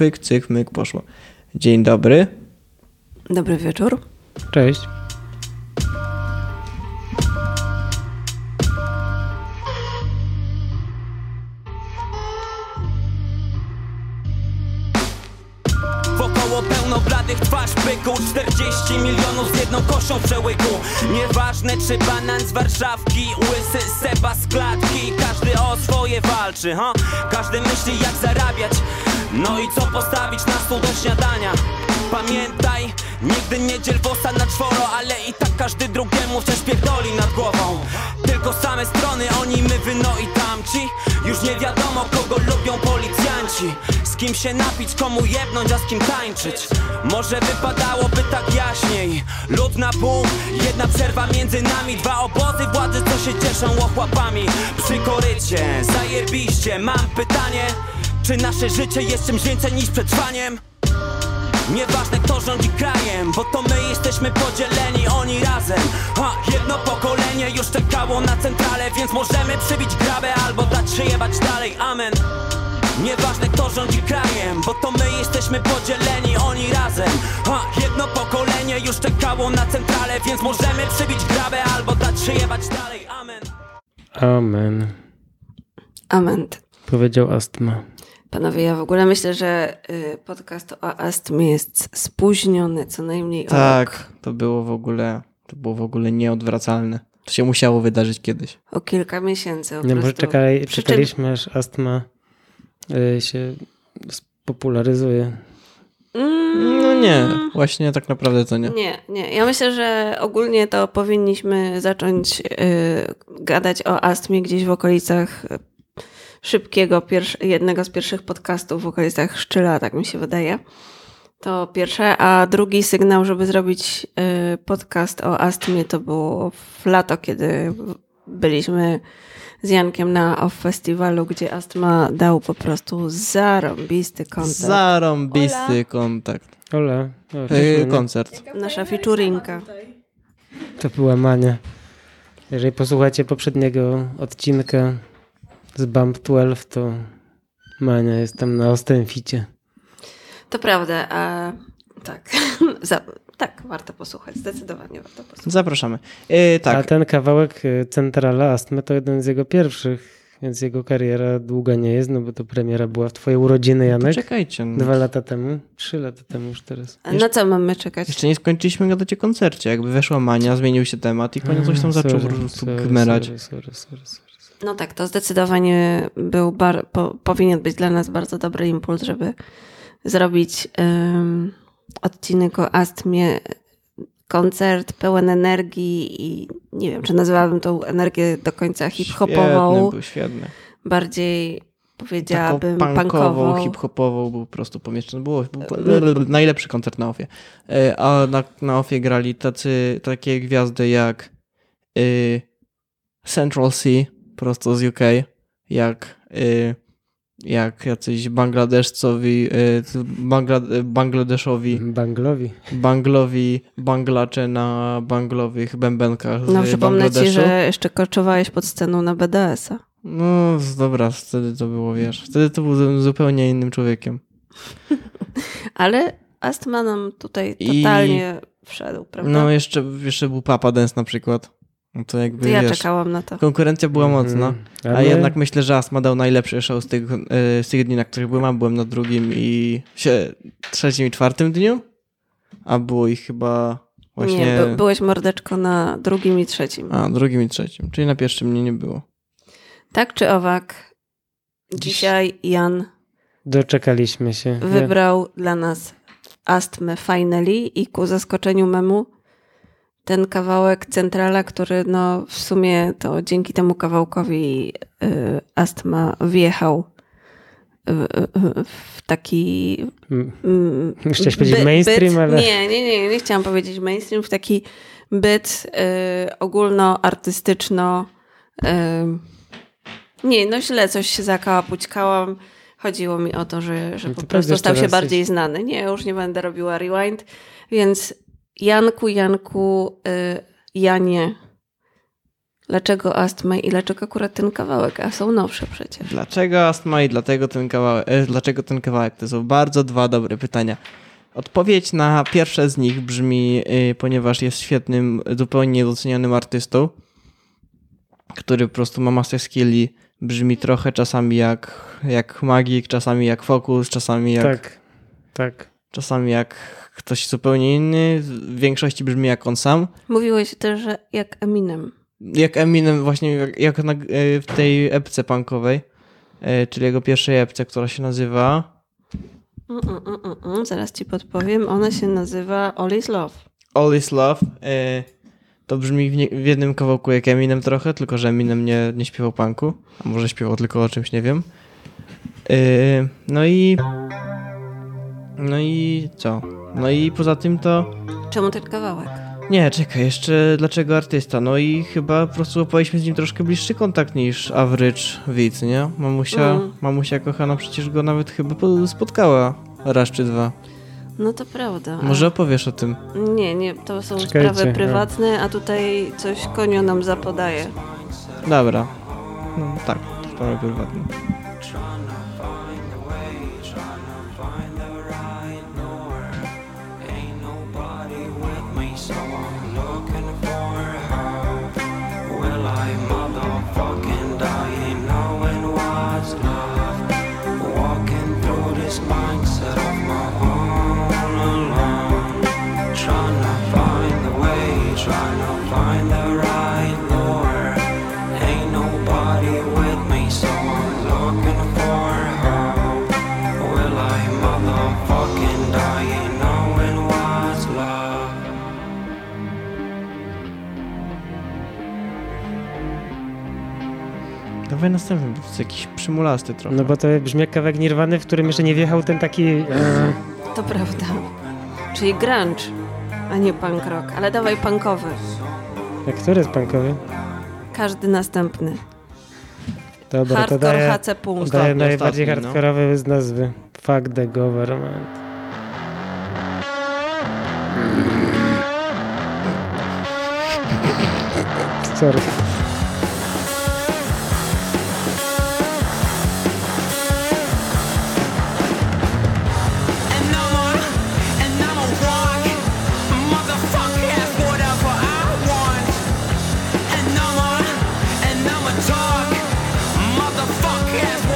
pyk, cyk, myk, poszło. Dzień dobry. Dobry wieczór. Cześć. Wokoło pełno bladych twarz pyku 40 milionów z jedną koszą w przełyku Nieważne czy banan z Warszawki Łysy Seba z klatki Każdy o swoje walczy, ha? Każdy myśli jak zarabiać No i co postawić na stół do śniadania? Pamiętaj, nigdy nie dziel wosa na czworo Ale i tak każdy drugiemu wciąż pierdoli nad głową. Tylko same strony, oni, my, wy, no i tamci. Już nie wiadomo kogo lubią policjanci. Z kim się napić, komu jebnąć, a z kim tańczyć. Może wypadałoby tak jaśniej. Lud na pół, jedna przerwa między nami. Dwa obozy władzy, co się cieszą ochłapami Przy korycie, zajebiście, mam pytanie Czy nasze życie jest czymś więcej niż przetrwaniem? Nieważne kto rządzi krajem, bo to my jesteśmy podzieleni, oni razem Ha, jedno pokolenie już czekało na centralę, więc możemy przybić grabę albo dać się jebać dalej, amen Nieważne kto rządzi krajem, bo to my jesteśmy podzieleni, oni razem Ha, jedno pokolenie już czekało na centralę, więc możemy przybić grabę albo dać się jebać dalej, amen Amen. Amen. Powiedział astma. Panowie, ja w ogóle myślę, że y, podcast o astmie jest spóźniony co najmniej o rok. Tak, to było w ogóle, to było w ogóle nieodwracalne. To się musiało wydarzyć kiedyś. O kilka miesięcy po Nie, może czekali, czekaliśmy, aż astma y, się spopularyzuje. Mm, No nie, właśnie tak naprawdę to nie. Nie, nie. Ja myślę, że ogólnie to powinniśmy zacząć y, gadać o astmie gdzieś w okolicach szybkiego, jednego z pierwszych podcastów w okolicach Szczyla, tak mi się wydaje. To pierwsze, a drugi sygnał, żeby zrobić y, podcast o astmie, to było w lato, kiedy byliśmy z Jankiem na OFF Festiwalu, gdzie astma dał po prostu zarąbisty koncert. Zarąbisty kontakt. Ola, o, Yy, cześć, Mania. koncert. Nasza featurinka. to była Mania. Jeżeli posłuchacie poprzedniego odcinka z Bump 12, to Mania jest tam na Ostęficie. To prawda, a tak. Tak, warto posłuchać, zdecydowanie warto posłuchać. Zapraszamy. Yy, A tak, ten kawałek y, Centrala Astmy to jeden z jego pierwszych, więc jego kariera długa nie jest, no bo to premiera była w twoje urodziny, Janek. czekajcie. no. Dwa lata temu, trzy lata temu już teraz. A na co mamy czekać? Jeszcze nie skończyliśmy gadać o koncercie. Jakby weszła mania, zmienił się temat i koniec coś tam zaczął po Sorry, prostu sorry, gmerać. Sorry, sorry, sorry, sorry. No tak, to zdecydowanie był bar, po, powinien być dla nas bardzo dobry impuls, żeby zrobić em, odcinek o astmie, koncert pełen energii i nie wiem, czy nazywałabym tą energię do końca hip-hopową, Świetny był, świetny. bardziej Taką powiedziałabym punkową, punkową. hip-hopową był po prostu pomieszczony. Było, był najlepszy koncert na ofie. E, A na, na ofie grali tacy, takie gwiazdy jak y, Central C, prosto z UK, jak, y, jak jacyś Bangladeszcowi, y, Bangla, Bangladeszowi, Banglowi. Banglowi, Banglacze na banglowych bębenkach No przypomnę ci, że jeszcze koczowałeś pod sceną na BDS-a. No dobra, wtedy to było, wiesz, wtedy to był zupełnie innym człowiekiem. Ale astma nam tutaj I- totalnie wszedł, prawda? No jeszcze, jeszcze był Papa Dance na przykład. No to jakby, to ja wiesz, czekałam na to. konkurencja była mocna. Mhm. A Ale jednak myślę, że Asma dał najlepszy show z tych, e, z tych dni, na których byłem. A byłem na drugim i się, trzecim i czwartym dniu. A było ich chyba właśnie... Nie, by, byłeś mordeczko na drugim i trzecim. A, drugim i trzecim. Czyli na pierwszym mnie nie było. Tak czy owak, dzisiaj Jan Doczekaliśmy się. wybrał dla nas astmę finally i ku zaskoczeniu memu ten kawałek centrala, który no w sumie to dzięki temu kawałkowi y, astma wjechał w, w taki Mm, mm, Chciałeś powiedzieć by- mainstream, byt, ale- Nie, nie, nie, nie chciałam powiedzieć mainstream, w taki byt y, ogólnoartystyczno y, nie, no źle coś się zakałapućkałam. Chodziło mi o to, że, że No po prostu stał się bardziej znany. Nie, już nie będę robiła rewind. Więc Janku, Janku, y, Janie, Dlaczego astma i dlaczego akurat ten kawałek, a są nowsze przecież. Dlaczego astma i dlatego ten kawałek? E, dlaczego ten kawałek? To są bardzo dwa dobre pytania. Odpowiedź na pierwsze z nich brzmi, y, ponieważ jest świetnym, zupełnie niedocenionym artystą, który po prostu ma masę skilli, brzmi trochę czasami jak, jak magik, czasami jak fokus, czasami jak, Tak, tak. czasami jak ktoś zupełnie inny, w większości brzmi jak on sam. Mówiłeś też, że jak Eminem. Jak Eminem właśnie, jak, jak na, y, w tej epce punkowej, y, czyli jego pierwszej epce, która się nazywa Mm, mm, mm, mm, mm. Zaraz ci podpowiem. Ona się nazywa All is Love. All is Love. y, To brzmi w, nie, w jednym kawałku jak Eminem trochę, tylko że Eminem nie, nie śpiewał punku, a może śpiewał tylko o czymś, nie wiem. No i... No i co? No i poza tym to... Czemu ten kawałek? Nie, czekaj, jeszcze dlaczego artysta? No i chyba po prostu opowaliśmy z nim troszkę bliższy kontakt niż average widz, nie? Mamusia, Mm. mamusia kochana przecież go nawet chyba po- spotkała raz czy dwa. No to prawda. Może opowiesz o tym? Nie, nie, to są Czekajcie, sprawy no. prywatne, a tutaj coś konio nam zapodaje. Dobra. No, tak, sprawy prywatne. Dawaj następny, bo to jest jakiś przymulasty trochę. No bo to brzmi jak kawałek Nirwany, w którym jeszcze nie wjechał ten taki... E, To prawda. Czyli grunge, a nie punk rock. Ale dawaj punkowy. a który jest punkowy? Każdy następny. Dobra, to Hardcore daję, HC Punk. Ostatni, daję najbardziej ostatni, no. hardkorowy z nazwy. Fuck the government. Sorry. Motherfucker,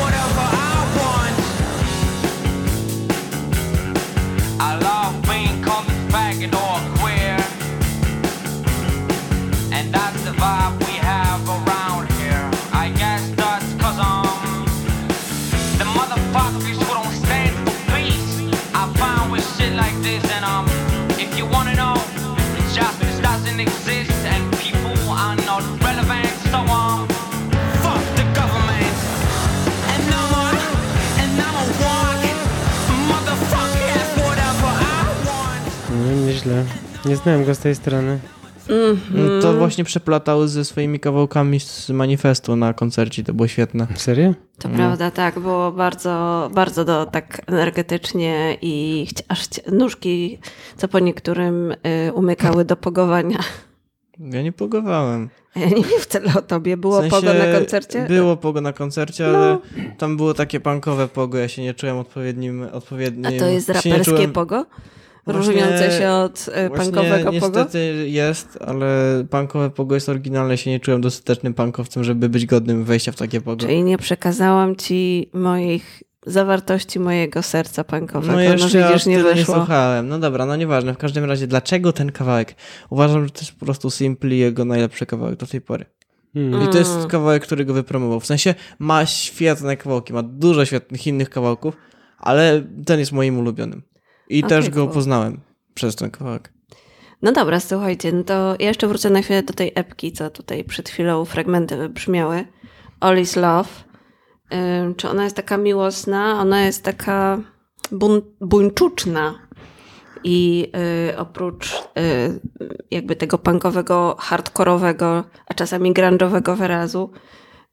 Nie znałem go z tej strony. No To właśnie przeplatał ze swoimi kawałkami z manifestu na koncercie, to było świetne. Serio? To No. prawda, tak. Było bardzo, bardzo do, tak energetycznie i chci- aż chci- nóżki, co po niektórym y, umykały do pogowania. Ja nie pogowałem. Ja nie wiem wcale o tobie. Było W sensie pogo na koncercie? Było pogo na koncercie, No. ale tam było takie punkowe pogo, ja się nie czułem odpowiednim... odpowiednim A to jest raperskie czułem- pogo? Różniące się od y, punkowego pogo? niestety jest, ale punkowe pogo jest oryginalne, się nie czułem dostatecznym punkowcem, żeby być godnym wejścia w takie pogo. Czyli nie przekazałam ci moich zawartości mojego serca punkowego. No No, jeszcze widzisz, aż nie tyle nie wyszło. słuchałem. No dobra, no nieważne. W każdym razie, dlaczego ten kawałek? Uważam, że to jest po prostu Simply jego najlepszy kawałek do tej pory. Hmm. I to jest kawałek, który go wypromował. W sensie ma świetne kawałki, ma dużo świetnych innych kawałków, ale ten jest moim ulubionym. I Okej, też go cool. poznałem przez ten kawałek. No dobra, słuchajcie, no to ja jeszcze wrócę na chwilę do tej epki, co tutaj przed chwilą fragmenty wybrzmiały. All is Love. Czy ona jest taka miłosna? Ona jest taka bun- buńczuczna. I y, oprócz y, jakby tego punkowego, hardkorowego, a czasami grunge'owego wyrazu,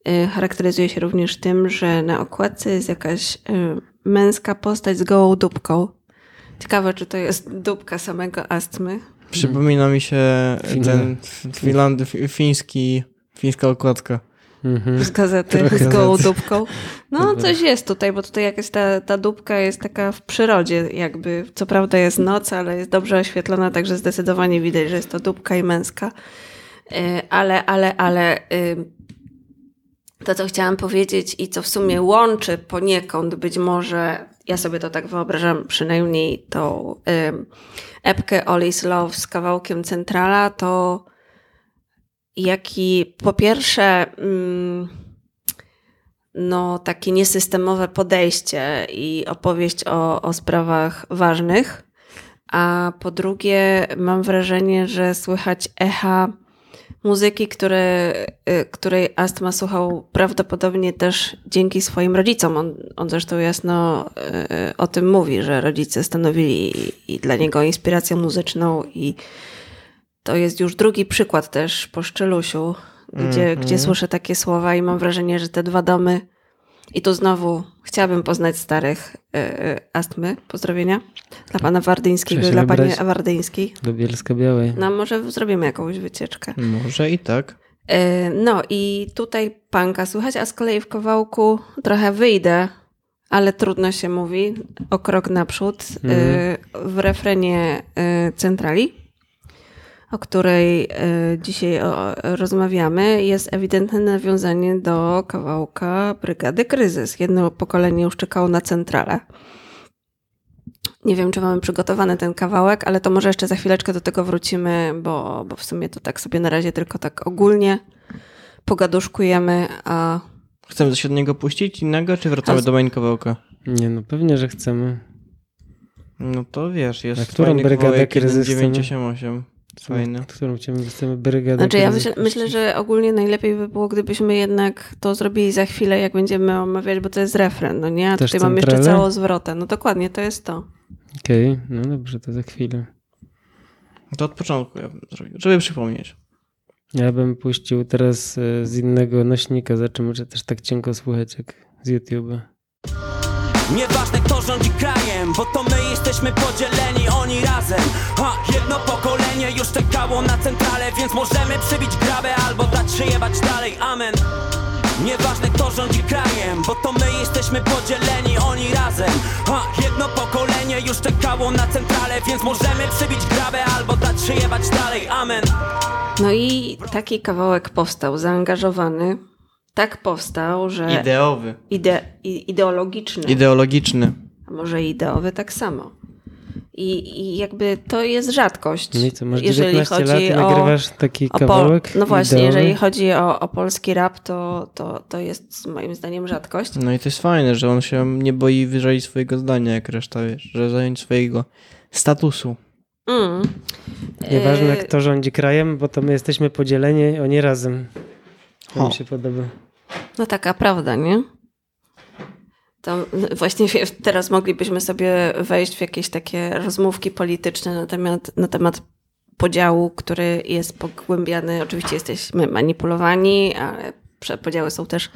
y, charakteryzuje się również tym, że na okładce jest jakaś y, męska postać z gołą dupką. Ciekawe, czy to jest dupka samego astmy. Przypomina mi się ten Finland, fi- fiński Fińska okładka. Mhm. z gazety Trochę z gołą racji. dupką. No, coś jest tutaj, bo tutaj jakaś ta, ta dupka jest taka w przyrodzie jakby. Co prawda jest noc, ale jest dobrze oświetlona, także zdecydowanie widać, że jest to dupka i męska. Y, Ale, ale, ale to, co chciałam powiedzieć i co w sumie łączy poniekąd być może, ja sobie to tak wyobrażam, przynajmniej tą y, epkę All is Love z kawałkiem Centrala, to jaki po pierwsze mm, no takie niesystemowe podejście i opowieść o, o sprawach ważnych, a po drugie mam wrażenie, że słychać echa muzyki, które, y, której Astma słuchał prawdopodobnie też dzięki swoim rodzicom. On, on zresztą jasno y, o tym mówi, że rodzice stanowili i dla niego inspirację muzyczną i to jest już drugi przykład też po Szczelusiu, gdzie, Mhm. gdzie słyszę takie słowa i mam wrażenie, że te dwa domy i tu znowu chciałabym poznać starych y, y, astmy. Pozdrowienia dla pana Wardyńskiego i dla pani. Wardyńskiej. Do Bielska Białej. No może zrobimy jakąś wycieczkę. Może i tak. Y, No i tutaj panka słychać, a z kolei w kawałku trochę wyjdę, ale trudno się mówi, o krok naprzód. y, Mhm. W refrenie y, centrali, o której y, dzisiaj rozmawiamy, jest ewidentne nawiązanie do kawałka Brygady Kryzys. Jedno pokolenie już czekało na centralę. Nie wiem, czy mamy przygotowany ten kawałek, ale to może jeszcze za chwileczkę do tego wrócimy, bo, bo w sumie to tak sobie na razie tylko tak ogólnie pogaduszkujemy, a Chcemy coś od niego puścić innego, czy wracamy A z- do main kawałka? Nie no, pewnie, że chcemy. No to wiesz, jest A którą brygadę kryzys 1988. Fajny. Którą chcemy, chcemy brygadę. Znaczy ja myślę, myślę, że ogólnie najlepiej by było, gdybyśmy jednak to zrobili za chwilę, jak będziemy omawiać, bo to jest refren, no nie? A Też tutaj mamy jeszcze całą zwrotę. No dokładnie, to jest to. Okej, no dobrze, to za chwilę. To od początku ja bym zrobił, żeby przypomnieć. Ja bym puścił teraz e, z innego nośnika, za czym może też tak cienko słuchać jak z YouTube'a. Nieważne kto rządzi krajem, bo to my jesteśmy podzieleni, oni pokolenie już czekało na centralę, więc możemy przybić grabę albo dać się jebać dalej, amen Nieważne kto rządzi krajem, bo to my jesteśmy podzieleni, oni razem Ha, jedno pokolenie już czekało na centralę, więc możemy przybić grabę albo dać się jebać dalej, amen No i taki kawałek powstał, zaangażowany. Tak powstał, że Ideowy. ide, ideologiczny, Ideologiczny. a może ideowy tak samo. I, I jakby to jest rzadkość. No i co, masz jeżeli 19 lat chodzi i o, nagrywasz taki o kawałek? No właśnie, ideowy? jeżeli chodzi o, o polski rap, to, to, to jest moim zdaniem rzadkość. No i to jest fajne, że on się nie boi wyrazić swojego zdania jak reszta, wiesz, że zająć swojego statusu. Mm. Nieważne E, kto rządzi krajem, bo to my jesteśmy podzieleni, oni razem. To mi się podoba. No taka prawda, nie? To właśnie teraz moglibyśmy sobie wejść w jakieś takie rozmówki polityczne na temat, na temat podziału, który jest pogłębiany. Oczywiście jesteśmy manipulowani, ale podziały są też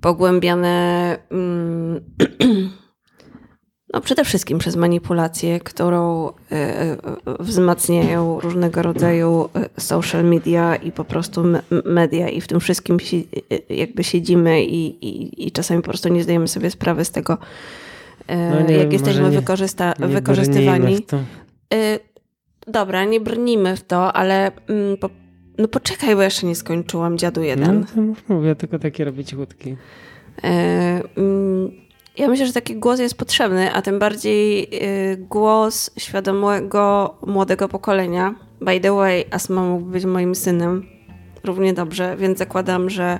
pogłębiane mm, no przede wszystkim przez manipulację, którą e, e, wzmacniają różnego rodzaju e, social media i po prostu me- media i w tym wszystkim e, jakby siedzimy i, i, i czasami po prostu nie zdajemy sobie sprawy z tego, e, No nie, jak jesteśmy nie- wykorzysta- Nie wykorzystywani. w to. Dobra, nie brnijmy w to, ale mm, po, no poczekaj, bo jeszcze nie skończyłam dziadu jeden. No, to mów, mówię, tylko takie robić cichutki. Ja myślę, że taki głos jest potrzebny, a tym bardziej y, głos świadomego młodego pokolenia. By the way, Asma mógł być moim synem równie dobrze, więc zakładam, że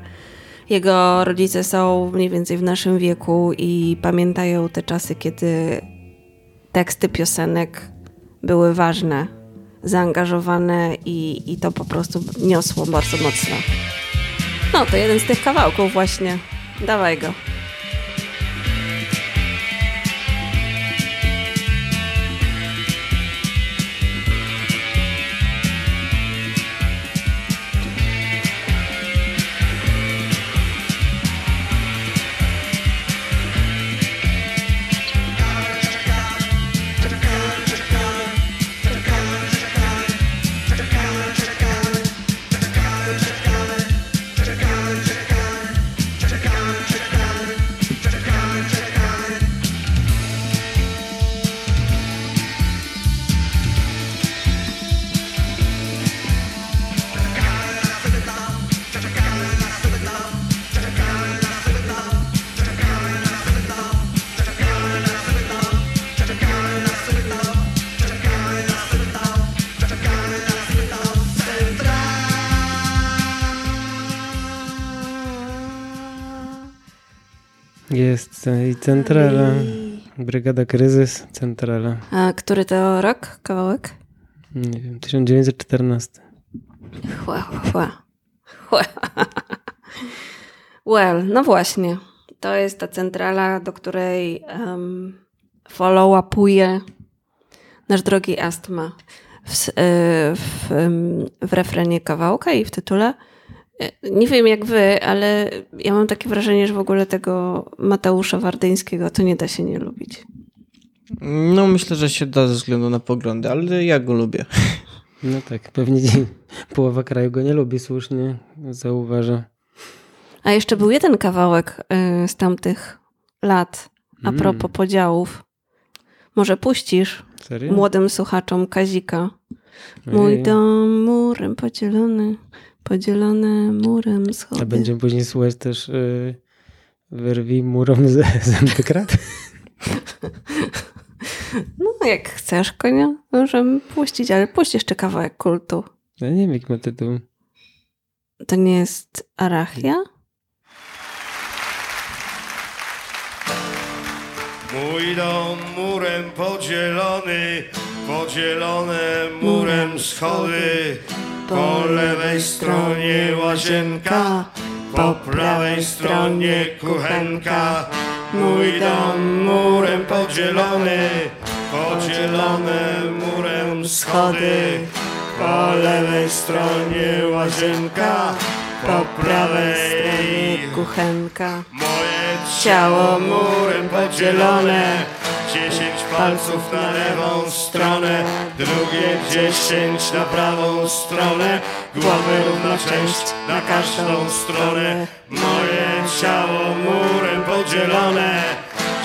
jego rodzice są mniej więcej w naszym wieku i pamiętają te czasy, kiedy teksty piosenek były ważne, zaangażowane i, i to po prostu niosło bardzo mocno. No, to jeden z tych kawałków właśnie. Dawaj go. Jest e, i centrala, brygada kryzys, centrala. A który to rok, kawałek? Nie wiem, 1914. Chła, chła. Well, no właśnie. To jest ta centrala, do której um, follow-upuje nasz drogi Astma w, y, w, em, w refrenie kawałka i w tytule. Nie wiem jak wy, ale ja mam takie wrażenie, że w ogóle tego Mateusza Wardyńskiego to nie da się nie lubić. No myślę, że się da ze względu na poglądy, ale ja go lubię. No tak, pewnie połowa kraju go nie lubi, słusznie zauważa. A jeszcze był jeden kawałek y, z tamtych lat a Mm. propos podziałów. Może puścisz Serio? młodym słuchaczom Kazika. Mój dom murem podzielony, podzielony murem schody. A będziemy później słuchać też y, wyrwij murom z, zęby krat? No jak chcesz, konia, możemy puścić, ale puść jeszcze kawałek kultu. Ja nie wiem, jak ma tytuł. To nie jest Arachia? Mój dom murem podzielony, podzielone murem schody. Po lewej stronie łazienka, po prawej stronie kuchenka. Mój dom murem podzielony, podzielone murem schody. Po lewej stronie łazienka, po prawej kuchenka. Moje ciało murem podzielone palców na lewą stronę Drugie dziesięć na prawą stronę Głowy równa część na każdą stronę Moje ciało murem podzielone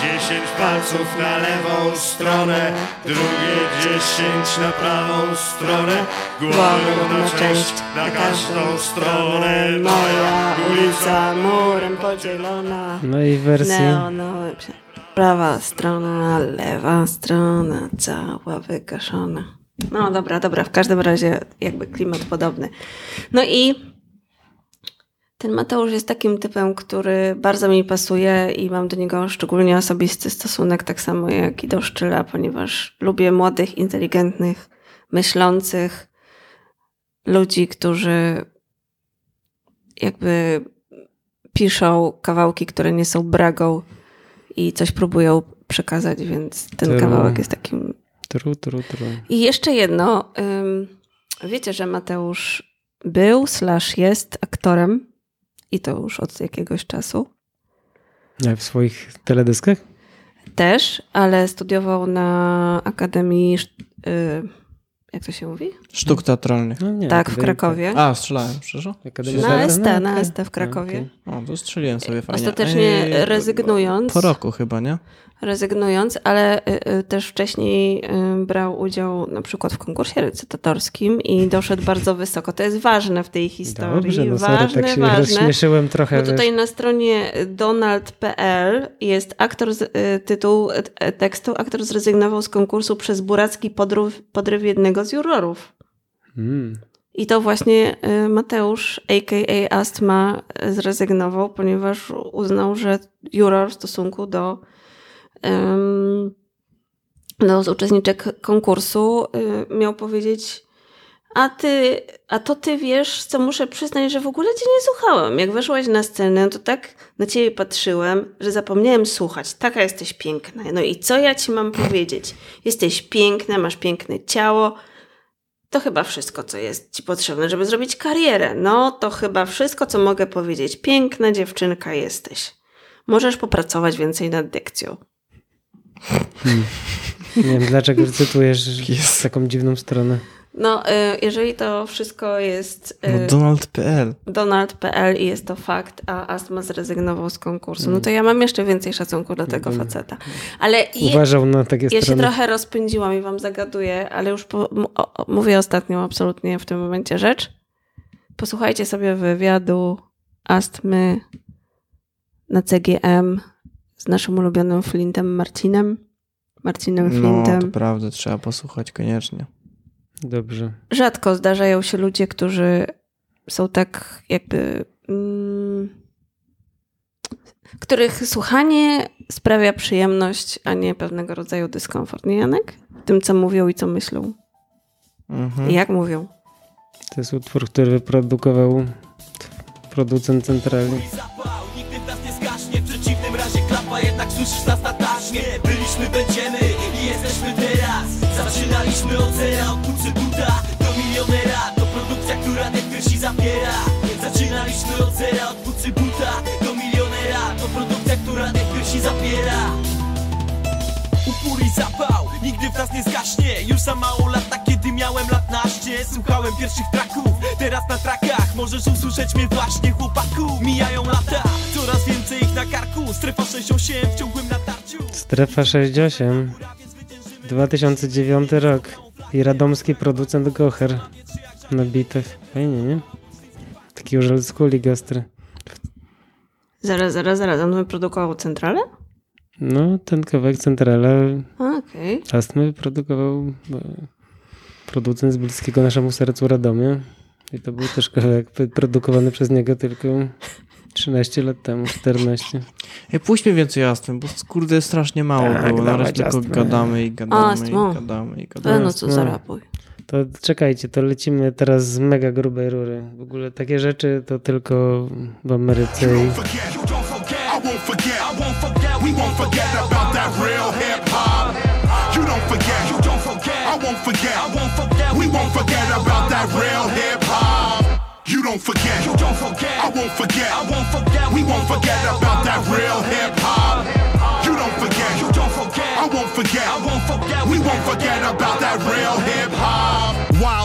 Dziesięć palców na lewą stronę Drugie dziesięć na prawą stronę Głowy równa część na każdą stronę Moja ulica murem podzielona. No i w wersji Neonowe, prawa strona, lewa strona, cała wygaszona. No dobra, dobra, w każdym razie jakby klimat podobny. No i ten Mateusz jest takim typem, który bardzo mi pasuje i mam do niego szczególnie osobisty stosunek, tak samo jak i do Szczyla, ponieważ lubię młodych, inteligentnych, myślących ludzi, którzy jakby piszą kawałki, które nie są bragą i coś próbują przekazać, więc ten Tru. kawałek jest takim. tru, tru, tru. I jeszcze jedno. Wiecie, że Mateusz był slash jest aktorem i to już od jakiegoś czasu. A w swoich teledyskach? Też, ale studiował na Akademii. Jak to się mówi? Sztuk teatralnych. No nie, tak, w Krakowie. A, strzelałem, przepraszam. Na? ST, na Okej. ST w Krakowie. Okej. O, to strzeliłem sobie fajnie. Ostatecznie Ej, rezygnując. Po roku chyba, nie? Rezygnując, ale y, y, też wcześniej y, brał udział na przykład w konkursie recytatorskim i doszedł bardzo wysoko. To jest ważne w tej historii. Dobrze, no sorry, ważne, tak się ważne. rozśmieszyłem trochę. Bo tutaj wiesz. na stronie donald.pl jest aktor, z, tytuł tekstu, aktor zrezygnował z konkursu przez buracki podryw, podryw jednego z jurorów. Mm. I to właśnie Mateusz, a.k.a. Astma, zrezygnował, ponieważ uznał, że juror w stosunku do, ym, do uczestniczek konkursu y, miał powiedzieć a ty, a to ty wiesz, co muszę przyznać, że w ogóle cię nie słuchałem. Jak weszłaś na scenę, to tak na ciebie patrzyłem, że zapomniałem słuchać. Taka jesteś piękna. No i co ja ci mam powiedzieć? Jesteś piękna, masz piękne ciało, to chyba wszystko, co jest ci potrzebne, żeby zrobić karierę. No, to chyba wszystko, co mogę powiedzieć. Piękna dziewczynka jesteś. Możesz popracować więcej nad dykcją. Nie wiem, dlaczego cytujesz Jest. taką dziwną stronę. No, y, jeżeli to wszystko jest y, No Donald.pl. Donald.pl i jest to fakt, a Astma zrezygnował z konkursu, no to ja mam jeszcze więcej szacunku dla tego faceta. Ale je, Uważał na takie ja się strony. trochę rozpędziłam i wam zagaduję, ale już po, o- mówię ostatnią absolutnie w tym momencie rzecz. Posłuchajcie sobie wywiadu Astmy na CGM z naszym ulubionym Flintem Marcinem. Marcinem No, Flintem. to prawda, trzeba posłuchać koniecznie. Dobrze. rzadko zdarzają się ludzie, którzy są tak jakby. Mm, których słuchanie sprawia przyjemność, a nie pewnego rodzaju dyskomfort. Nie, Janek? Tym, co mówią i co myślą. Mhm. I jak mówią. To jest utwór, który wyprodukował producent centralny. Słyszysz nas Byliśmy, będziemy i jesteśmy teraz. Zaczynaliśmy od zera, od bucy buta Do milionera, to produkcja, która te piersi zapiera Zaczynaliśmy od zera, od bucy buta Do milionera, to produkcja, która te piersi zapiera Upór i nigdy w nas nie zgaśnie Już za mało lata, kiedy miałem lat naście Słuchałem pierwszych traków, teraz na trakach Możesz usłyszeć mnie właśnie chłopaku Mijają lata, coraz więcej ich na karku Strefa 68 w ciągłym natarciu Strefa 68. 2009 rok. I radomski producent Gocher na bitach. Fajnie, nie? Taki już old school gastry. Zaraz, zaraz, zaraz. On wyprodukował centralę? No, ten kawałek centrala Okej. astmy wyprodukował e, producent z bliskiego naszemu sercu Radomia. I to był też kawałek produkowany przez niego tylko 13 lat temu, 14. Ej, puśćmy więcej astmy, bo kurde strasznie mało Tak, było. Na razie tylko gadamy i gadamy Astmo. i gadamy i gadamy. No co no. za rapuj. To czekajcie, to lecimy teraz z mega grubej rury. W ogóle takie rzeczy to tylko w Ameryce i forget about that real hip hop. You don't forget, you don't forget, I won't forget, I won't forget, we won't forget about that real hip hop. You don't forget, you don't forget, I won't forget, I won't forget, we won't forget about that real hip hop. You don't forget, you don't forget, I won't forget, I won't forget, we won't forget about that real hip hop.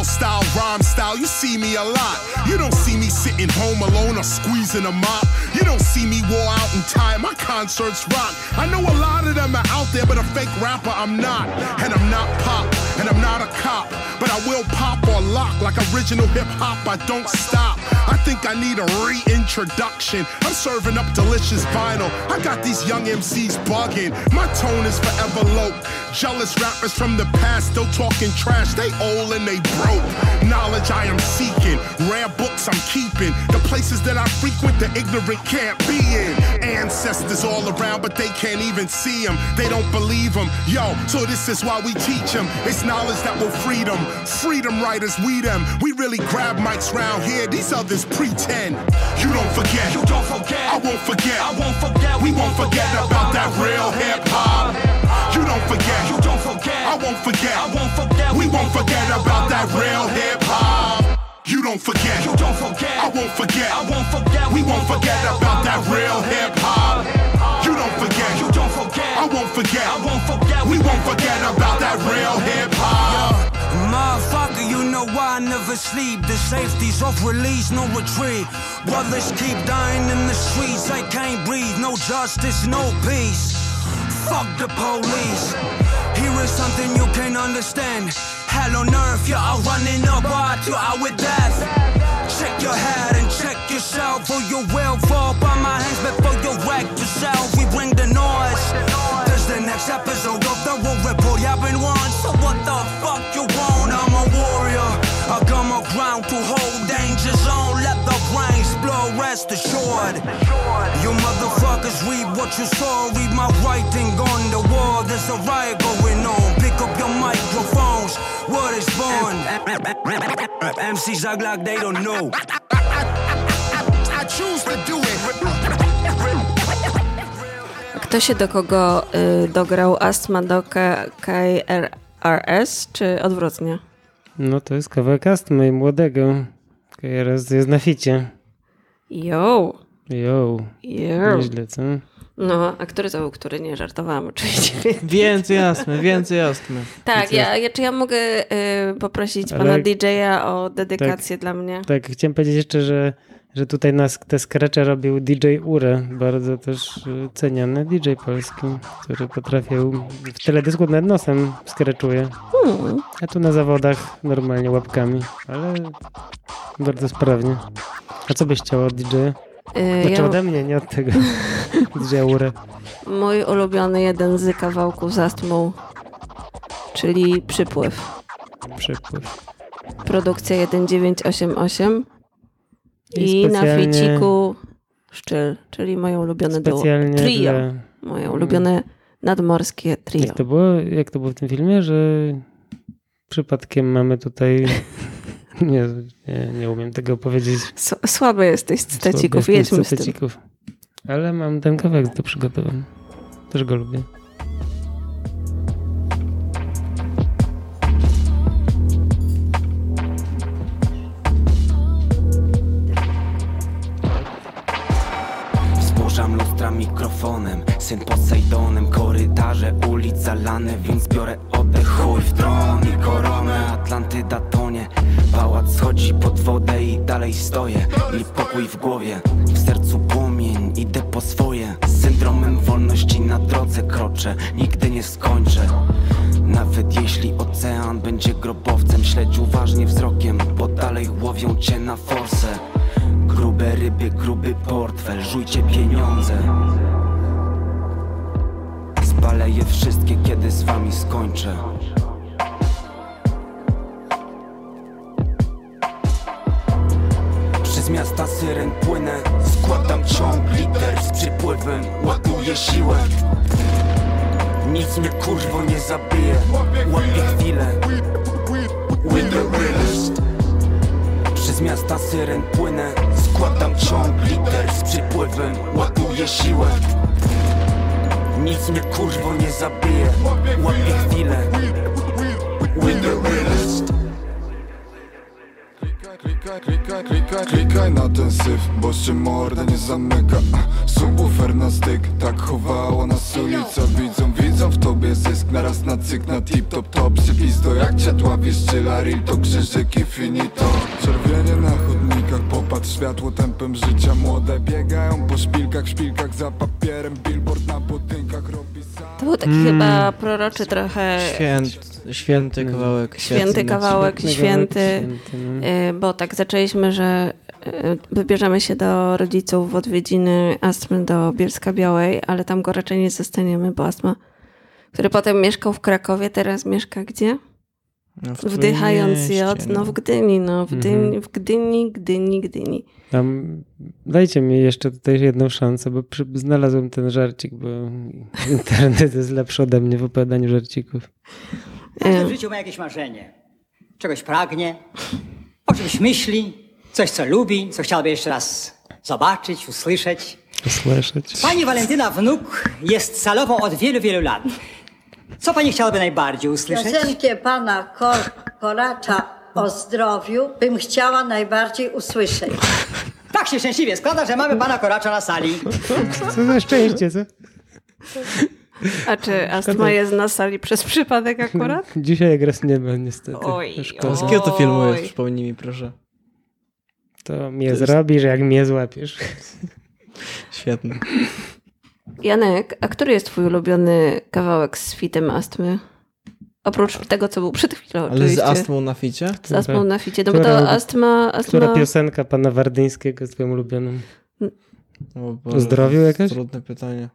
Wild style, rhyme style, you see me a lot. You don't see me sitting home alone or squeezing a mop. You don't see me wore out and tired. My concerts rock. I know a lot of them are out there, but a fake rapper I'm not. And I'm not pop, and I'm not a cop. But I will pop or lock like original hip hop. I don't stop. I think I need a reintroduction. I'm serving up delicious vinyl. I got these young MCs bugging. My tone is forever low. Jealous rappers from the past still talking trash. They old and they broke. Knowledge I am seeking. Rare books I'm keeping. The places that I frequent, the ignorant can't be in. Ancestors all around, but they can't even see them. They don't believe them. Yo, so this is why we teach them. It's knowledge that will free them. Freedom writers, we them. We really grab mics round here. These pretend. You don't forget. You don't forget. I won't forget. I won't forget. We won't forget about that real hip hop. You don't forget. You don't forget. I won't forget. I won't forget. We won't forget about that real hip hop. You don't forget. You don't forget. I won't forget. I won't forget. We won't forget about that real hip hop. You don't forget. You don't forget. I won't forget. I won't forget. We won't forget about that real hip hop. Motherfucker, you know why I never sleep. The safety's off release, no retreat. Brothers keep dying in the streets, I can't breathe. No justice, no peace. Fuck the police. Here is something you can't understand. Hell on earth, you're out running up, but you're out with death. Check your head and check yourself, or you will fall by my hands before you wreck yourself. We bring the noise. Cause the next episode of the War Report happened once. So what the fuck you want? Come around to hold danger zone. Let the brains blow, rest assured. You motherfuckers read what you saw. Read my writing on the wall. There's a riot going on. Pick up your microphones. What is born? MCs act like they don't know. I choose to do it. Kto się do kogo y, dograł astma do K- KRS, czy odwrotnie? No to jest kawałek astmy młodego. KRS jest na ficie. Yo, Yo, yo. nieźle, co? No, a który to był, który nie żartowałam oczywiście. Więcej astmy, więcej astmy. Tak, ja, ja, czy ja mogę y, poprosić Ale- pana DJ-a o dedykację dla mnie? Tak, chciałem powiedzieć jeszcze, że, że tutaj nas te skrecze robił DJ Ure, bardzo też y, ceniony DJ polski, który potrafił w teledysku nad nosem skreczuje. Hmm. A tu na zawodach normalnie łapkami, ale bardzo sprawnie. A co byś chciał od DJ? Y, Znaczy ja, ode mnie, nie od tego DJ Ure. mój ulubiony jeden z kawałków z astmą, czyli Przypływ. Przepływ. Produkcja 1988 I i, na ficiku Szczyl, czyli moje ulubione duo. Trio. dla... Moje ulubione nadmorskie trio. Jak to, było, jak to było w tym filmie, że przypadkiem mamy tutaj... Nie, nie, nie umiem tego powiedzieć. Słaby jesteś z cytacików, jedźmy z tym. Ale mam ten kawałek do przygotowany. Też go lubię. Syn Posejdonem Korytarze ulic zalane Więc biorę oddech Chuj w tron i koronę. Atlantyda tonie Pałac schodzi pod wodę i dalej stoję. I pokój w głowie W sercu płomień Idę po swoje. Z syndromem wolności na drodze kroczę Nigdy nie skończę. Nawet jeśli ocean będzie grobowcem Śledź uważnie wzrokiem, bo dalej łowią cię na forsę. Grube ryby, gruby portfel, żujcie pieniądze Spalę je wszystkie, kiedy z wami skończę. Przez miasta syren płynę Składam ciąg liter z przypływem Ładuję siłę. Nic mnie kurwo nie zabije Łapię chwilę. With Przez miasta syren płynę Składam ciąg liter z przypływem Ładuję siłę Nic mnie kurwo nie zabije. Łapię chwilę. With the realest Klikaj, klikaj, klikaj, klikaj na ten syf Bo się morda nie zamyka. Subwoofer na styk Tak chowała nas ulica. Widzą, widzą w tobie zysk Naraz na cyk, na tip top top Sypisto jak cię dławisz Czyla real to krzyżyk i finito. Czerwienie na chodnikach Popatrz światło tempem życia. Młode biegają po szpilkach W szpilkach za papierem. Billboard na budynkach robi sam To był taki Mm. chyba proroczy trochę Święt, święty kawałek. święty świetny. kawałek, święty, kawałek, święty, no. y, bo tak zaczęliśmy, że y, wybierzemy się do rodziców w odwiedziny Astmy do Bielska Białej, ale tam go raczej nie zostaniemy, bo Astma, który potem mieszkał w Krakowie, teraz mieszka gdzie? No, w Wdychając jod, no w Gdyni, no w Gdyni, Mhm. w Gdyni, Gdyni, Gdyni. Tam, dajcie mi jeszcze tutaj jedną szansę, bo przy, znalazłem ten żarcik, bo internet jest lepszy ode mnie w opowiadaniu żarcików. Każdy w Y, życiu ma jakieś marzenie. Czegoś pragnie, o czymś myśli, coś co lubi, co chciałby jeszcze raz zobaczyć, usłyszeć. Usłyszeć. Pani Walentyna Wnuk jest salową od wielu, wielu lat. Co pani chciałaby najbardziej usłyszeć? Piosenkę pana Kor Koracza o zdrowiu bym chciała najbardziej usłyszeć. Tak się szczęśliwie składa, że mamy pana Koracza na sali. Co za szczęście, co? A czy Astma jest na sali przez przypadek akurat? Dzisiaj jak raz nie ma, niestety. Oj, Szkoda. Z jakiego to filmu jest? Przypomnij mi proszę. To mnie zrobisz, jak mnie złapiesz. Świetny. Janek, a który jest twój ulubiony kawałek z fitem Astmy? Oprócz tego, co był przed chwilą Ale oczywiście. z astmą na ficie? Z astmą na ficie. No bo Która- to astma... Która astma... piosenka pana Wardyńskiego jest twoim ulubionym? O O zdrowiu to jakaś? Trudne pytanie.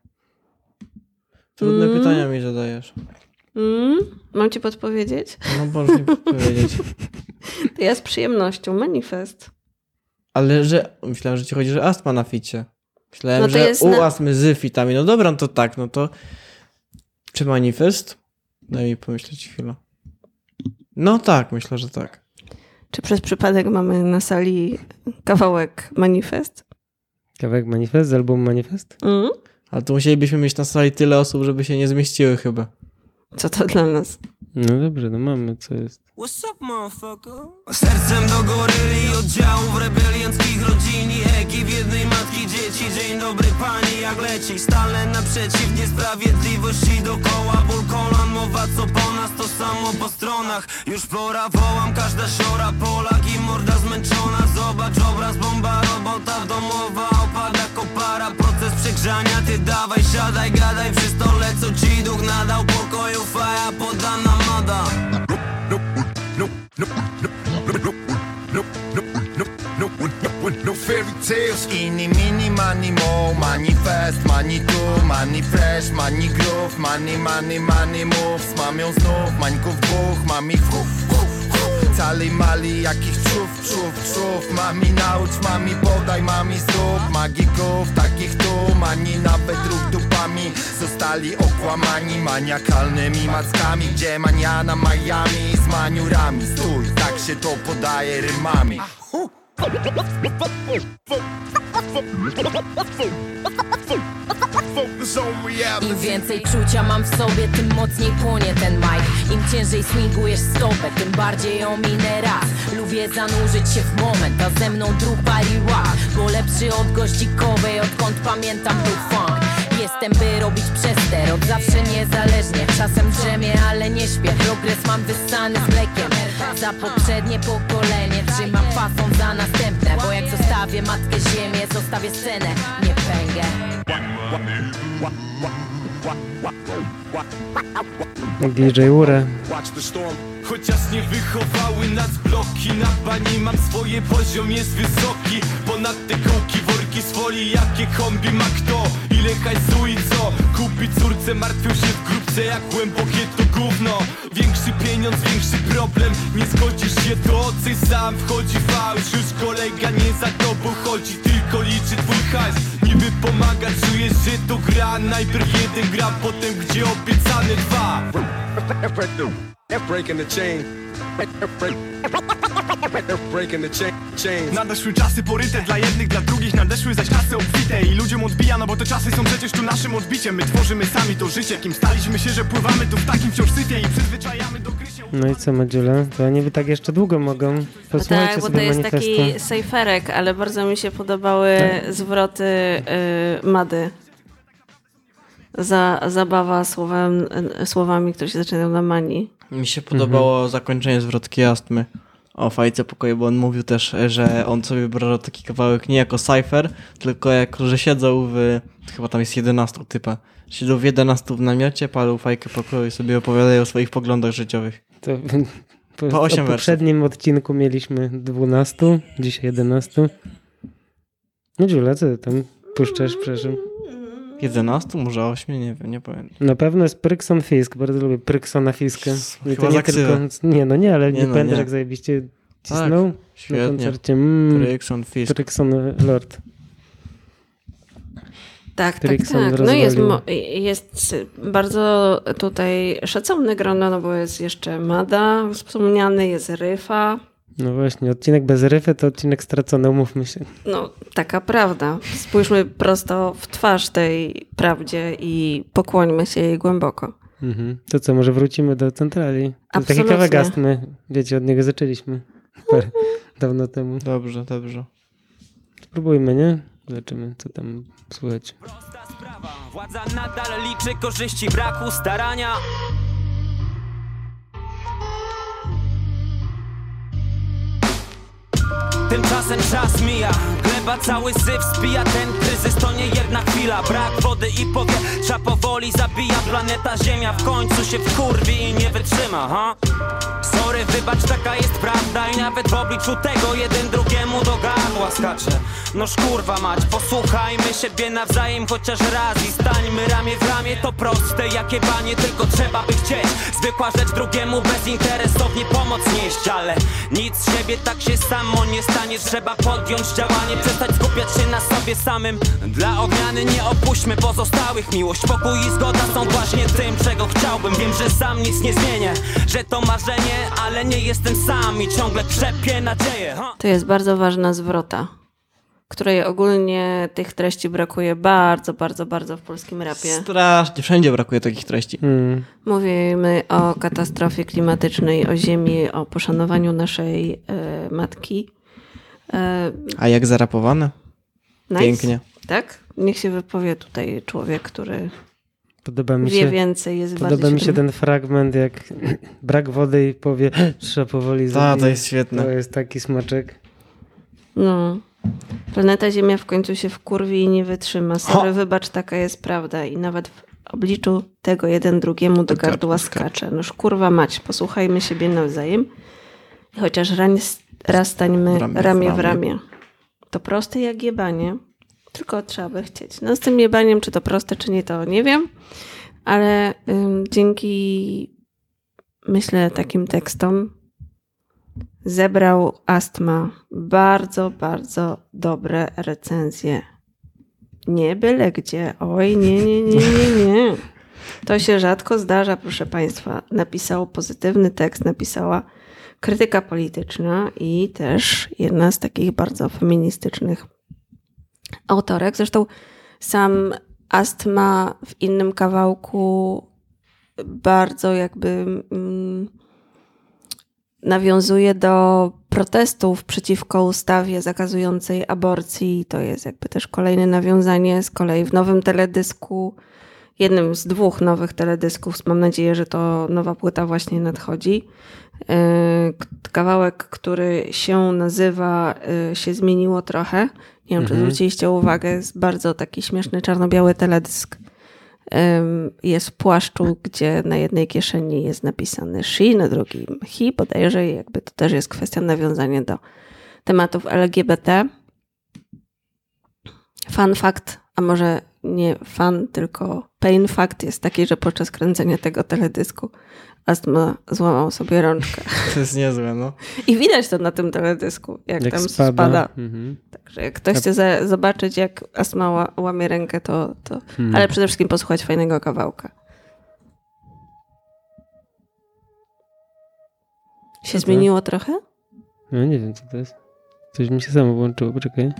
Trudne Mm. pytania mi zadajesz. Mm? Mam ci podpowiedzieć? No możesz mi powiedzieć. To ja z przyjemnością. Manifest. Ale że... Myślałem, że ci chodzi, że astma na ficie. Myślałem, No że jest u na- astmy z fitami. No dobra, no to tak, no to... Czy manifest? Daj mi pomyśleć chwilę. No tak, myślę, że tak. Czy przez przypadek mamy na sali kawałek Manifest? Kawałek Manifest z albumu Manifest? Mm? Ale to musielibyśmy mieć na sali tyle osób, żeby się nie zmieściły chyba. Co to dla nas? No dobrze, no mamy, co jest. What's up, motherfucker? Sercem do goryli, oddziałów rebelianckich rodzin i ekip jednej matki dzieci Dzień dobry pani, jak leci Stale naprzeciw niesprawiedliwości dokoła Ból kolan, mowa co po nas, to samo po stronach Już pora wołam, każda siora Polak i morda zmęczona Zobacz obraz, bomba, robota domowa przegrzania Ty dawaj, siadaj, gadaj przy stole Co ci duch nadał pokoju, faja podana moda No fairy tales Inni, mini, money, mo Manifest, money tu, money fresh Money groove, money, money, money moves. Mam ją znów, mańków dwóch Mam ich wchów, wchów cali mali jakich czów, czów, czów Mami naucz, mami podaj, mami zrób. Magików takich tu, mani nawet ruch dupami. Zostali okłamani maniakalnymi mackami. Gdzie maniana Miami? Z maniurami. Stój, tak się to podaje rymami Im więcej czucia mam w sobie, tym mocniej płonie ten mic. Im ciężej swingujesz stopę, tym bardziej ominę raz. Lubię zanurzyć się w moment, a ze mną druk pali rock Bo lepszy od gościkowej, odkąd pamiętam był funk Jestem by robić przester, od zawsze niezależnie. Czasem drzemię, ale nie śpię, progres mam wyssany z mlekiem. Za poprzednie pokolenie trzymam fason za następne. Bo jak zostawię matkę ziemię, zostawię scenę, nie pęgę. DJ Ure. Chociaż nie wychowały nas bloki Na bani mam swoje poziom jest wysoki. Ponad te kołki worki z Jakie kombi ma kto? Ile hajsu i co? Kupi córce martwią się w grupce Jak głębokie to gówno. Większy pieniądz, większy problem Nie zgodzisz się to ocy sam Wchodzi fałsz. Już kolega nie za tobą chodzi Tylko liczy twój hajs. Niby pomaga, czujesz, że to gra. Najpierw jeden gra, potem gdzie obiecane dwa Breaking the chain. Breaking the chain. chain. Nadeszły czasy poryte dla jednych, dla drugich Nadeszły zaś czasy obfite i ludziom odbija No bo te czasy są przecież tu naszym odbiciem My tworzymy sami to życie Kim staliśmy się, że pływamy tu w takim wciąż syfie I przyzwyczajamy do gry się No i co, Madziula? To oni by tak jeszcze długo mogą. No Posłuchajcie tak, bo to jest manifestu. taki sejferek, ale bardzo mi się podobały Tak. zwroty y, Mady. Za, zabawa słowem, słowami, które się zaczynają na mani. Mi się podobało zakończenie zwrotki astmy o fajce pokoju, bo on mówił też, że on sobie brał taki kawałek nie jako cypher, tylko jako, że siedzą w, chyba tam jest 11 typa, siedzą w 11 w namiocie, palą fajkę pokoju i sobie opowiadają o swoich poglądach życiowych. To, po, Po osiem w poprzednim odcinku mieliśmy 12, dzisiaj 11. No Dziula, co ty tam puszczasz, przepraszam? 11, może 8, nie wiem, nie pamiętam. Na pewno jest Prykson Fisk, bardzo lubię Pryksona Fiska. I to nie tylko, nie no nie, ale Nie nie, no, pamiętasz jak zajebiście cisnął na świetnie. koncercie. Mm, Prykson Fisk. Prykson Lord. Tak, tak, Trixon tak. No jest, jest bardzo tutaj szacowne grono, no bo jest jeszcze Mada wspomniany, jest Ryfa. No właśnie, odcinek bez ryfy to odcinek stracony, umówmy się. No, taka prawda. Spójrzmy prosto w twarz tej prawdzie i pokłońmy się jej głęboko. Mhm. To co, może wrócimy do centrali? To taki kawałek astmy. Wiecie, od niego zaczęliśmy parę, dawno temu. Dobrze, dobrze. Spróbujmy, nie? Zobaczymy, co tam słychać. Władza nadal liczy korzyści braku starania Tymczasem czas mija, gleba cały syf spija Ten kryzys to nie jedna chwila Brak wody i powietrza powoli zabija Planeta Ziemia w końcu się wkurwi i nie wytrzyma ha? Sorry, wybacz, taka jest prawda I nawet w obliczu tego jeden drugiemu do gardła skacze Noż kurwa mać, posłuchajmy siebie nawzajem chociaż raz I stańmy ramię w ramię, to proste jakie banie Tylko trzeba by chcieć. Zwykła rzecz drugiemu bezinteresownie pomoc nieść Ale nic z siebie tak się samo nie stanie. Trzeba podjąć działanie, przestać skupiać się na sobie samym. Dla odmiany nie opuśćmy pozostałych Miłość, pokój i zgoda są właśnie tym, czego chciałbym. Wiem, że sam nic nie zmienię, że to marzenie Ale nie jestem sam i ciągle trzepię nadzieję ha? To jest bardzo ważna zwrota, której ogólnie tych treści brakuje bardzo, bardzo, bardzo w polskim rapie. Strasznie, wszędzie brakuje takich treści. Mm. Mówimy o katastrofie klimatycznej, o ziemi, o poszanowaniu naszej e, matki. E, A jak zarapowane? nice. Pięknie. Tak? Niech się wypowie tutaj człowiek, który Podoba mi wie się, więcej, jest podoba mi się ten fragment, jak brak wody i powie, trzeba powoli zabijać. to jest świetne. To jest taki smaczek. No. Planeta Ziemia w końcu się wkurwi i nie wytrzyma. Sorry, wybacz, taka jest prawda. I nawet w obliczu tego jeden drugiemu do gardła skacze. Noż kurwa mać, posłuchajmy siebie nawzajem. I chociaż raz stańmy Ramię ramię, w ramię. To proste jak jebanie. Tylko trzeba by chcieć. No z tym jebaniem, czy to proste, czy nie, to nie wiem. Ale ym, dzięki myślę takim tekstom zebrał Astma bardzo, bardzo dobre recenzje. Nie byle gdzie. Oj, nie, nie, nie, nie, nie. To się rzadko zdarza, proszę Państwa. Napisał pozytywny tekst, napisała krytyka polityczna i też jedna z takich bardzo feministycznych autorek. Zresztą sam Astma w innym kawałku bardzo jakby mm, nawiązuje do protestów przeciwko ustawie zakazującej aborcji. To jest jakby też kolejne nawiązanie z kolei w nowym teledysku, jednym z dwóch nowych teledysków. Mam nadzieję, że to nowa płyta właśnie nadchodzi. Yy, Kawałek, który się nazywa yy, się zmieniło trochę. Nie wiem, czy Mhm. zwróciliście uwagę, jest bardzo taki śmieszny czarno-biały teledysk. Jest w płaszczu, gdzie na jednej kieszeni jest napisane she, na drugim he, bodajże jakby to też jest kwestia nawiązania do tematów LGBT. Fun fact, a może nie fun, tylko pain fact jest taki, że podczas kręcenia tego teledysku Astma złamał sobie rączkę. To jest niezłe, no. I widać to na tym teledysku, jak, Jak tam spada. spada. Mhm. Także jak ktoś chce za, zobaczyć, jak Astma ła, łamie rękę, to, to... Hmm. Ale przede wszystkim posłuchać fajnego kawałka. Się zmieniło trochę? No nie wiem, co to jest. Coś mi się samo włączyło, poczekaj.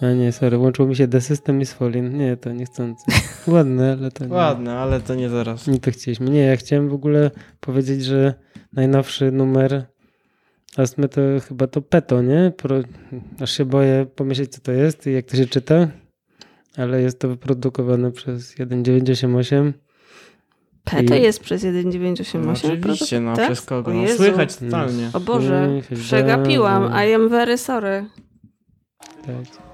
A nie, sorry, włączyło mi się The System is Falling. Nie, to niechcący. Ładne, ale to nie. Ładne, ale to nie zaraz. Nie to chcieliśmy. Nie, ja chciałem w ogóle powiedzieć, że najnowszy numer Astmy to chyba to Peto, nie? Pro... Aż się boję pomyśleć, co to jest i jak to się czyta. Ale jest to wyprodukowane przez 1988. Peto I- jest przez 1,988. No oczywiście, no, tak? przez kogo? O No, słychać totalnie. O Boże, Niech przegapiłam. I am very sorry. Tak.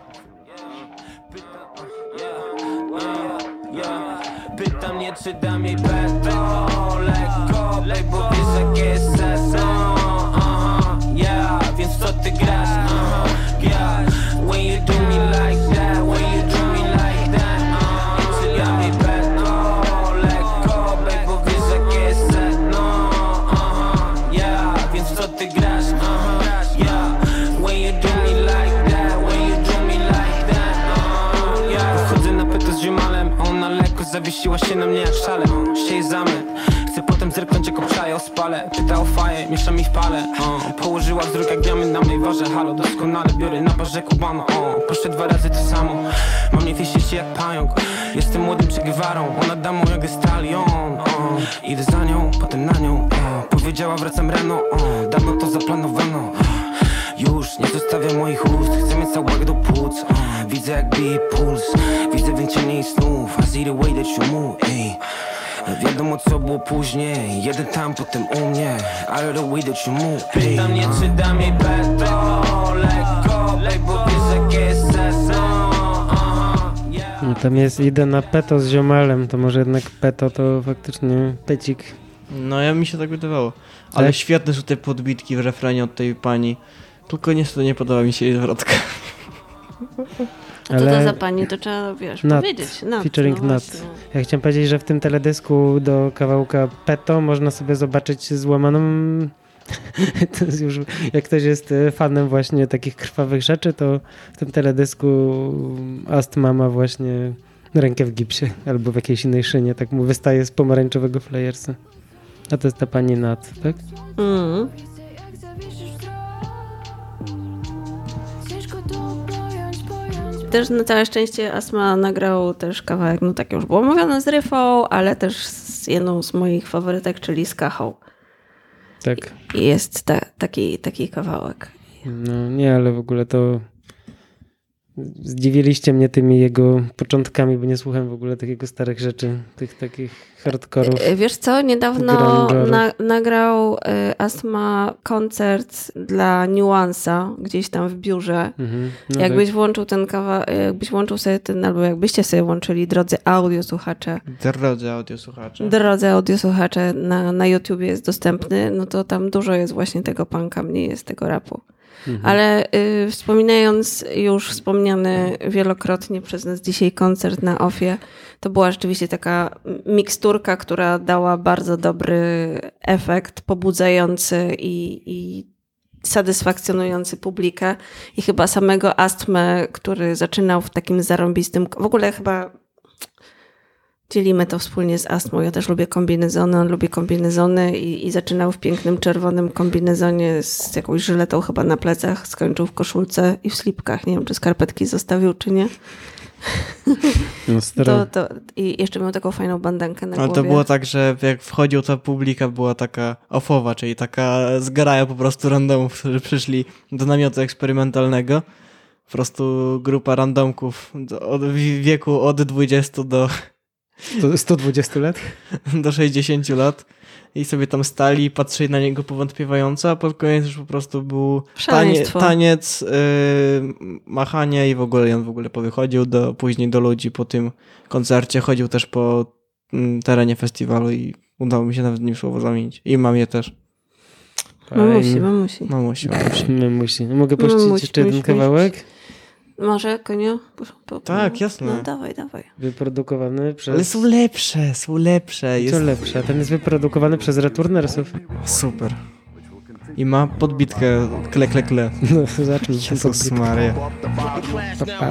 Nie czy dam jej peto Lekko, bo wiesz jest sezon Aha, yeah, więc co ty grasz? Aha, yeah When you do me like zawiesiła się na mnie jak szale Się jej Chcę potem zerknąć jak obszaję o spale Pyta o faję, miesza mi w pale o. Położyła wzrok jak diament na mnej warze Halo, doskonale biorę na barze kubano o. Proszę dwa razy to samo Mam nie wisieć jak pająk Jestem młodym Guevarą Ona damą jak stallion o. Idę za nią, potem na nią o. Powiedziała wracam rano o. Dawno to zaplanowano już nie zostawia moich ust Chcę mieć całego do płuc uh, Widzę jak bije puls Widzę więcej jej snów I see the way that you move ey. Wiadomo co było później Jeden tam, potem u mnie I heard the way that you move ey. Pytam nie czy dam jej beto Lekko, bo wiesz jakie jest yeah. No, tam jest idę na Peto z ziomalem, to może jednak Peto to faktycznie pecik. No ja mi się tak wydawało. Ale Tak? świetne są te podbitki w refrenie od tej pani. Tylko niestety nie podoba mi się jej zwrotka. A co to za pani? To trzeba, wiesz, Nat, powiedzieć. Nat, featuring no. Ja chciałem powiedzieć, że w tym teledysku do kawałka Peto można sobie zobaczyć złamaną... to jest już, jak ktoś jest e, fanem właśnie takich krwawych rzeczy, to w tym teledysku Astma ma właśnie rękę w gipsie albo w jakiejś innej szynie, tak mu wystaje z pomarańczowego flyersa. A to jest ta pani Nat, tak? Mm. Też na całe szczęście Asma nagrał też kawałek, no tak już było mówione, z Ryfą, ale też z jedną z moich faworytek, czyli z Kachą. Tak. I jest ta, taki, taki kawałek. No nie, ale w ogóle to zdziwiliście mnie tymi jego początkami, bo nie słucham w ogóle takiego starych rzeczy, tych takich hardkorów. E, Wiesz co, niedawno na, nagrał y, Asma koncert dla Nuansa gdzieś tam w biurze. Mhm, no jakbyś tak. włączył ten kawałek, jakbyś włączył sobie ten, albo jakbyście sobie włączyli, drodzy audiosłuchacze, Drodzy audiosłuchacze. drodzy audiosłuchacze, na, na YouTubie jest dostępny, no to tam dużo jest właśnie tego punka, mniej jest tego rapu. Mhm. Ale y, wspominając już wspomniany wielokrotnie przez nas dzisiaj koncert na OFie, to była rzeczywiście taka miksturka, która dała bardzo dobry efekt, pobudzający i, i satysfakcjonujący publikę i chyba samego Astmę, który zaczynał w takim zarąbistym... W ogóle chyba dzielimy to wspólnie z Astmą. Ja też lubię kombinezony, on lubi kombinezony i, i zaczynał w pięknym czerwonym kombinezonie z jakąś żyletą chyba na plecach, skończył w koszulce i w slipkach. Nie wiem, czy skarpetki zostawił, czy nie. No, to, to, I jeszcze miał taką fajną bandankę na Ale głowie. to było tak, że jak wchodził, ta publika była taka ofowa, czyli taka zgraja po prostu randomów, którzy przyszli do namiotu eksperymentalnego. Po prostu grupa randomków od wieku od 20 do 120 lat? Do 60 lat. I sobie tam stali, patrzyli na niego powątpiewająco, a pod koniec już po prostu był tanie, taniec, yy, machanie i w ogóle on w ogóle powychodził do, później do ludzi po tym koncercie, chodził też po mm, terenie festiwalu i udało mi się nawet nim słowo zamienić. I mam je też. Mamusi, mamusi. Mamusi, mamusi. Mamusi. Mogę puścić jeszcze jeden kawałek? Może, konio? Tak, jasne. No dawaj, dawaj. Wyprodukowany przez... Ale są lepsze, są lepsze. Jest... Co lepsze? Ten jest wyprodukowany przez Returnersów. Super. I ma podbitkę kle, kle, kle. No, zacznij się Jezus Maria.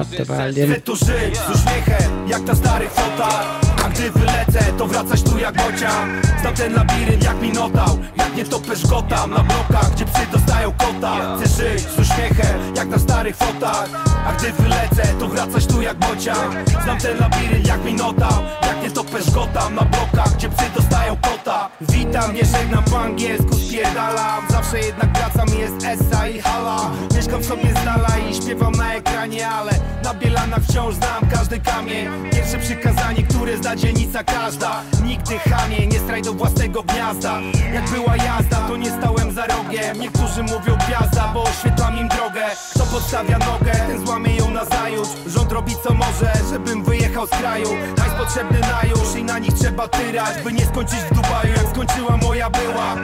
Chcę tu żyć z uśmiechem, jak ta stary fota A gdy wylecę, to wracać tu jak bocian Znam ten labirynt jak minotał Jak nie topesz gotam na blokach, gdzie psy dostają kota. Chcę żyć z uśmiechem, jak na starych fotach. A gdy wylecę, to wracać tu jak bocian Znam ten labirynt jak minotał Jak nie topesz gotam na blokach, gdzie psy dostają kota. Witam, nie żegnam po angielsku, spierdalam. Zawsze jednak wracam, jest essa i hala. Mieszkam sobie z dala i śpiewam na ekranie Ale na Bielanach wciąż znam każdy kamień. Pierwsze przykazanie, które zda dzielnica każda. Nigdy chamie, nie straj do własnego gniazda. Jak była jazda, to nie stałem za rogiem. Niektórzy mówią gwiazda, bo oświetlam im drogę. Kto podstawia nogę, ten złamie ją na zajutrz. Rząd robi co może, żebym wyjechał z kraju. Hajs potrzebny na już i na nich trzeba tyrać By nie skończyć w Dubaju, jak skończyła moja była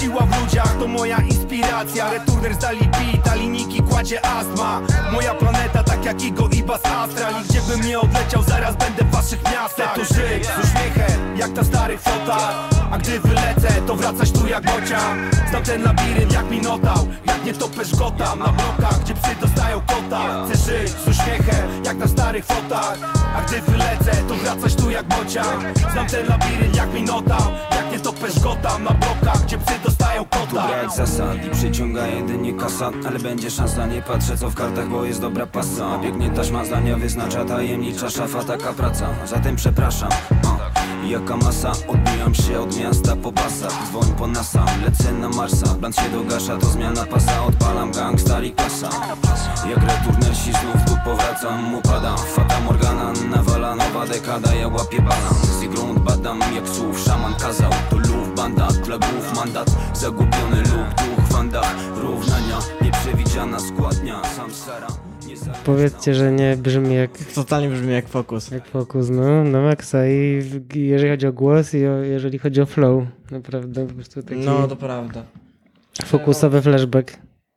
Siła w ludziach to moja inspiracja. Returner zdali beat, a linijki kładzie astma. Moja planeta tak jak Igo i Bas Astral I bym nie odleciał, zaraz będę w waszych miastach żyć z uśmiechem, jak na starych fotach A gdy wylecę, to wracać tu jak bocian. Znam ten labirynt jak minotał Jak nie topesz gotam. Na blokach, gdzie psy dostają kota. Chcę żyć z uśmiechem, jak na starych fotach A gdy wylecę, to wracać tu jak bocian. Znam ten labirynt jak minotał Jak gotam na blokach, gdzie psy dostają kota. Brak zasad i przyciąga jedynie kasa Ale będzie szansa, nie patrzę co w kartach, bo jest dobra pasa. Biegnie taśma zdania, wyznacza tajemnicza szafa, taka praca. Zatem przepraszam. Jaka masa, odbijam się od miasta po pasach Dzwoń po NASA, lecę na Marsa Band się dogasza, to zmiana pasa. Odpalam gang, stali klasa Jak returnersi znów tu powracam Upadam, fata morgana Nawala nowa dekada, ja łapię balans I grunt badam, jak słów szaman kazał Banda, mandat Zagubiony lub duch w Równania, nieprzewidziana składnia Sam Powiedzcie, że nie brzmi jak... Totalnie brzmi jak Fokus. Jak Fokus, no, na maksa. I jeżeli chodzi o głos i o, jeżeli chodzi o flow, naprawdę po prostu taki... No, to prawda. Fokusowy flashback.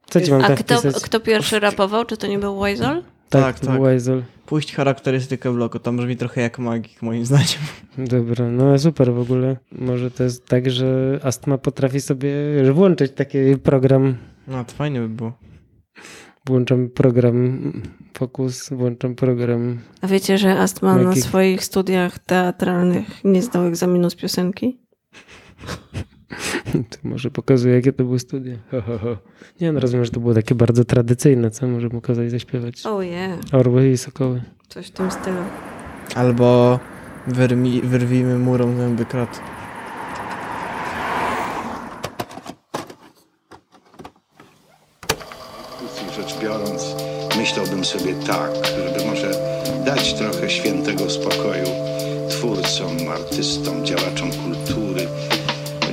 Co ci mam A tam kto, wpisać? kto pierwszy rapował? Czy to nie był Weasel? Tak, to był Weasel. Puść charakterystykę bloku, tam brzmi trochę jak magik moim zdaniem. Dobra, no super w ogóle. Może to jest tak, że Astma potrafi sobie włączyć taki program. No, to fajnie by było. Włączam program Focus, włączam program. A wiecie, że Astma na Magik. swoich studiach teatralnych nie zdał egzaminu z piosenki? To może pokazuje, jakie to były studia. Ho, ho, ho. Nie no, rozumiem, że to było takie bardzo tradycyjne, co może mu kazać zaśpiewać. Oh yeah. Orły i sokoły. Coś w tym stylu. Albo wyrmi, wyrwijmy murą zęby krat. rzecz biorąc, myślałbym sobie tak, żeby może dać trochę świętego spokoju twórcom, artystom, działaczom kultury.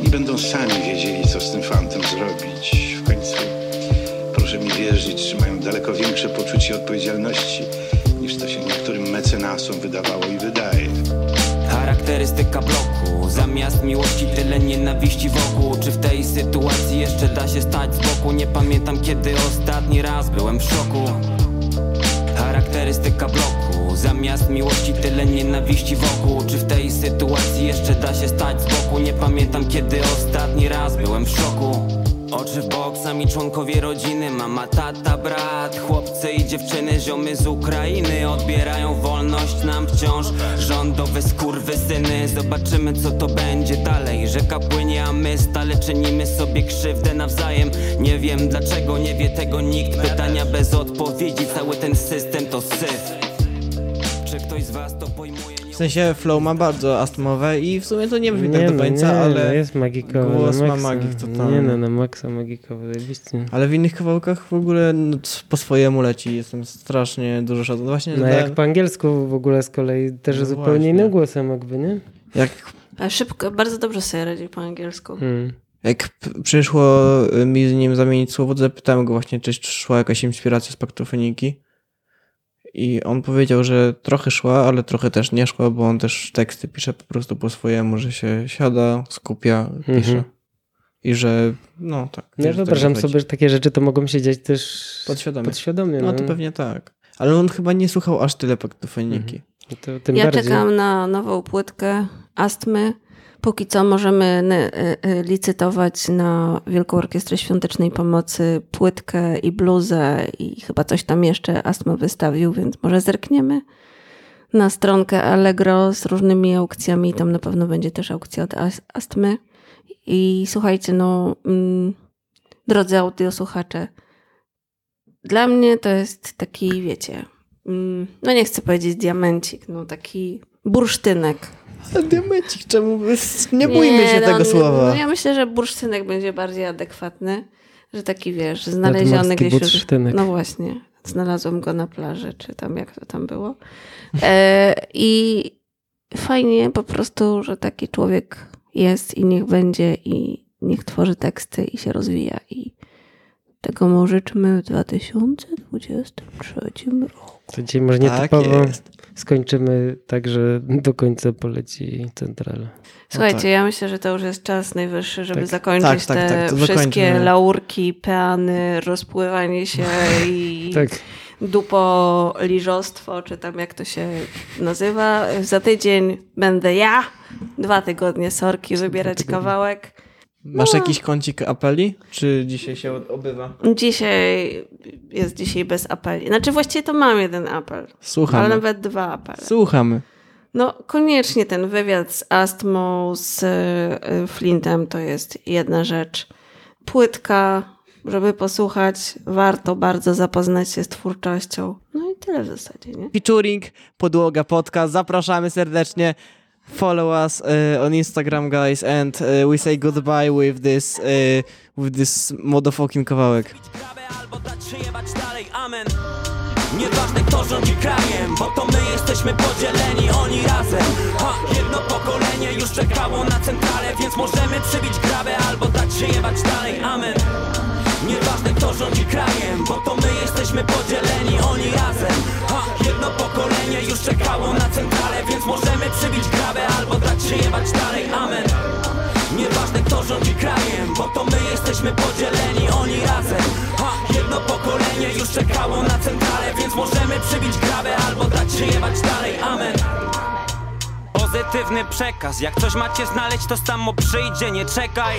Oni będą sami wiedzieli, co z tym fantem zrobić. W końcu, proszę mi wierzyć, mają daleko większe poczucie odpowiedzialności, niż to się niektórym mecenasom wydawało i wydaje. Charakter Charakterystyka bloku Zamiast miłości tyle nienawiści wokół Czy w tej sytuacji jeszcze da się stać z boku? Nie pamiętam kiedy ostatni raz byłem w szoku Charakterystyka bloku Zamiast miłości tyle nienawiści wokół. Czy w tej sytuacji jeszcze da się stać z boku? Nie pamiętam kiedy ostatni raz byłem w szoku. Oczy w bok, sami członkowie rodziny Mama, tata, brat, chłopcy i dziewczyny Ziomy z Ukrainy odbierają wolność nam wciąż. Rządowe skurwysyny Zobaczymy co to będzie dalej. Rzeka płynie, a my stale czynimy sobie krzywdę nawzajem. Nie wiem dlaczego, nie wie tego nikt. Pytania bez odpowiedzi, cały ten system to syf Czy ktoś z was to pojmuje? W sensie flow ma bardzo astmowe i w sumie to nie brzmi Nie tak do no, końca, nie, ale no, jest magikowy. głos na ma magik totalny. Nie no, na maksa magikowy, zajebiście. Ale w innych kawałkach w ogóle no, po swojemu leci. Jestem strasznie dużo szacunku. Właśnie No jak po angielsku w ogóle z kolei też No zupełnie właśnie. innym głosem jakby, nie? Jak, Ale szybko, bardzo dobrze sobie radzi po angielsku. Hmm. jak przyszło y, mi z nim zamienić słowo, to zapytałem go właśnie, czy szła jakaś inspiracja z Paktofoniki. I on powiedział, że trochę szła, ale trochę też nie szła, bo on też teksty pisze po prostu po swojemu, że się siada, skupia, pisze. Mhm. I że, no tak. Ja że tak wyobrażam sobie, że takie rzeczy to mogą się dziać też Podświadomie. podświadomie. No to pewnie tak. Ale on chyba nie słuchał aż tyle Paktofoniki. To tym ja bardziej. czekam na nową płytkę Astmy. Póki co możemy n- y- y- licytować na Wielką Orkiestrę Świątecznej Pomocy płytkę i bluzę i chyba coś tam jeszcze Astma wystawił, więc może zerkniemy na stronkę Allegro z różnymi aukcjami. Tam na pewno będzie też aukcja od As- Astmy. I słuchajcie, no mm, drodzy audiosłuchacze, dla mnie to jest taki, wiecie, mm, no nie chcę powiedzieć diamencik, no taki bursztynek. Diamencik, czemu? Nie bójmy się no, tego słowa. No ja myślę, że bursztynek będzie bardziej adekwatny, że taki wiesz, znaleziony Nadmorski gdzieś. bursztynek. No właśnie, znalazłem go na plaży, czy tam jak to tam było. E, I fajnie po prostu, że taki człowiek jest i niech będzie i niech tworzy teksty i się rozwija i tego mu życzmy w 2023 roku. To dzisiaj może Tak nietypowo jest. skończymy tak, że do końca poleci centrala. Słuchajcie, tak. ja myślę, że to już jest czas najwyższy, żeby Tak. zakończyć Tak, tak, te tak, to wszystkie zakończmy. laurki, peany, rozpływanie się i Tak. dupoliżostwo, czy tam jak to się nazywa. Za tydzień będę ja, dwa tygodnie sorki, wybierać kawałek. Masz No. jakiś kącik apeli? Czy dzisiaj się obywa? Dzisiaj jest dzisiaj bez apeli. Znaczy właściwie to mam jeden apel, Słuchamy. ale nawet dwa apele. Słuchamy. No, koniecznie ten wywiad z Astmą, z y, Flintem to jest jedna rzecz. Płytka, żeby posłuchać, warto bardzo zapoznać się z twórczością. No i tyle w zasadzie, nie? Featuring Podłoga Podcast. Zapraszamy serdecznie. Follow us uh, on Instagram, guys, and uh, we say goodbye with this uh, with this motherfucking kawałek. Nieważne kto rządzi krajem, bo to my jesteśmy podzieleni, oni razem. Ha, Jedno pokolenie już czekało na centralę, więc możemy przybić grabę albo dać się jebać dalej, amen. Nieważne kto rządzi krajem, bo to my jesteśmy podzieleni, oni razem. Ha, Jedno pokolenie już czekało na centralę, więc możemy albo dać się jebać dalej, amen. Nieważne kto rządzi krajem, bo to my jesteśmy podzieleni, oni razem. Ha, Jedno pokolenie już czekało na centralę, więc możemy przybić grabę albo dać się jebać dalej, amen. Pozytywny przekaz, jak coś macie znaleźć to samo przyjdzie, nie czekaj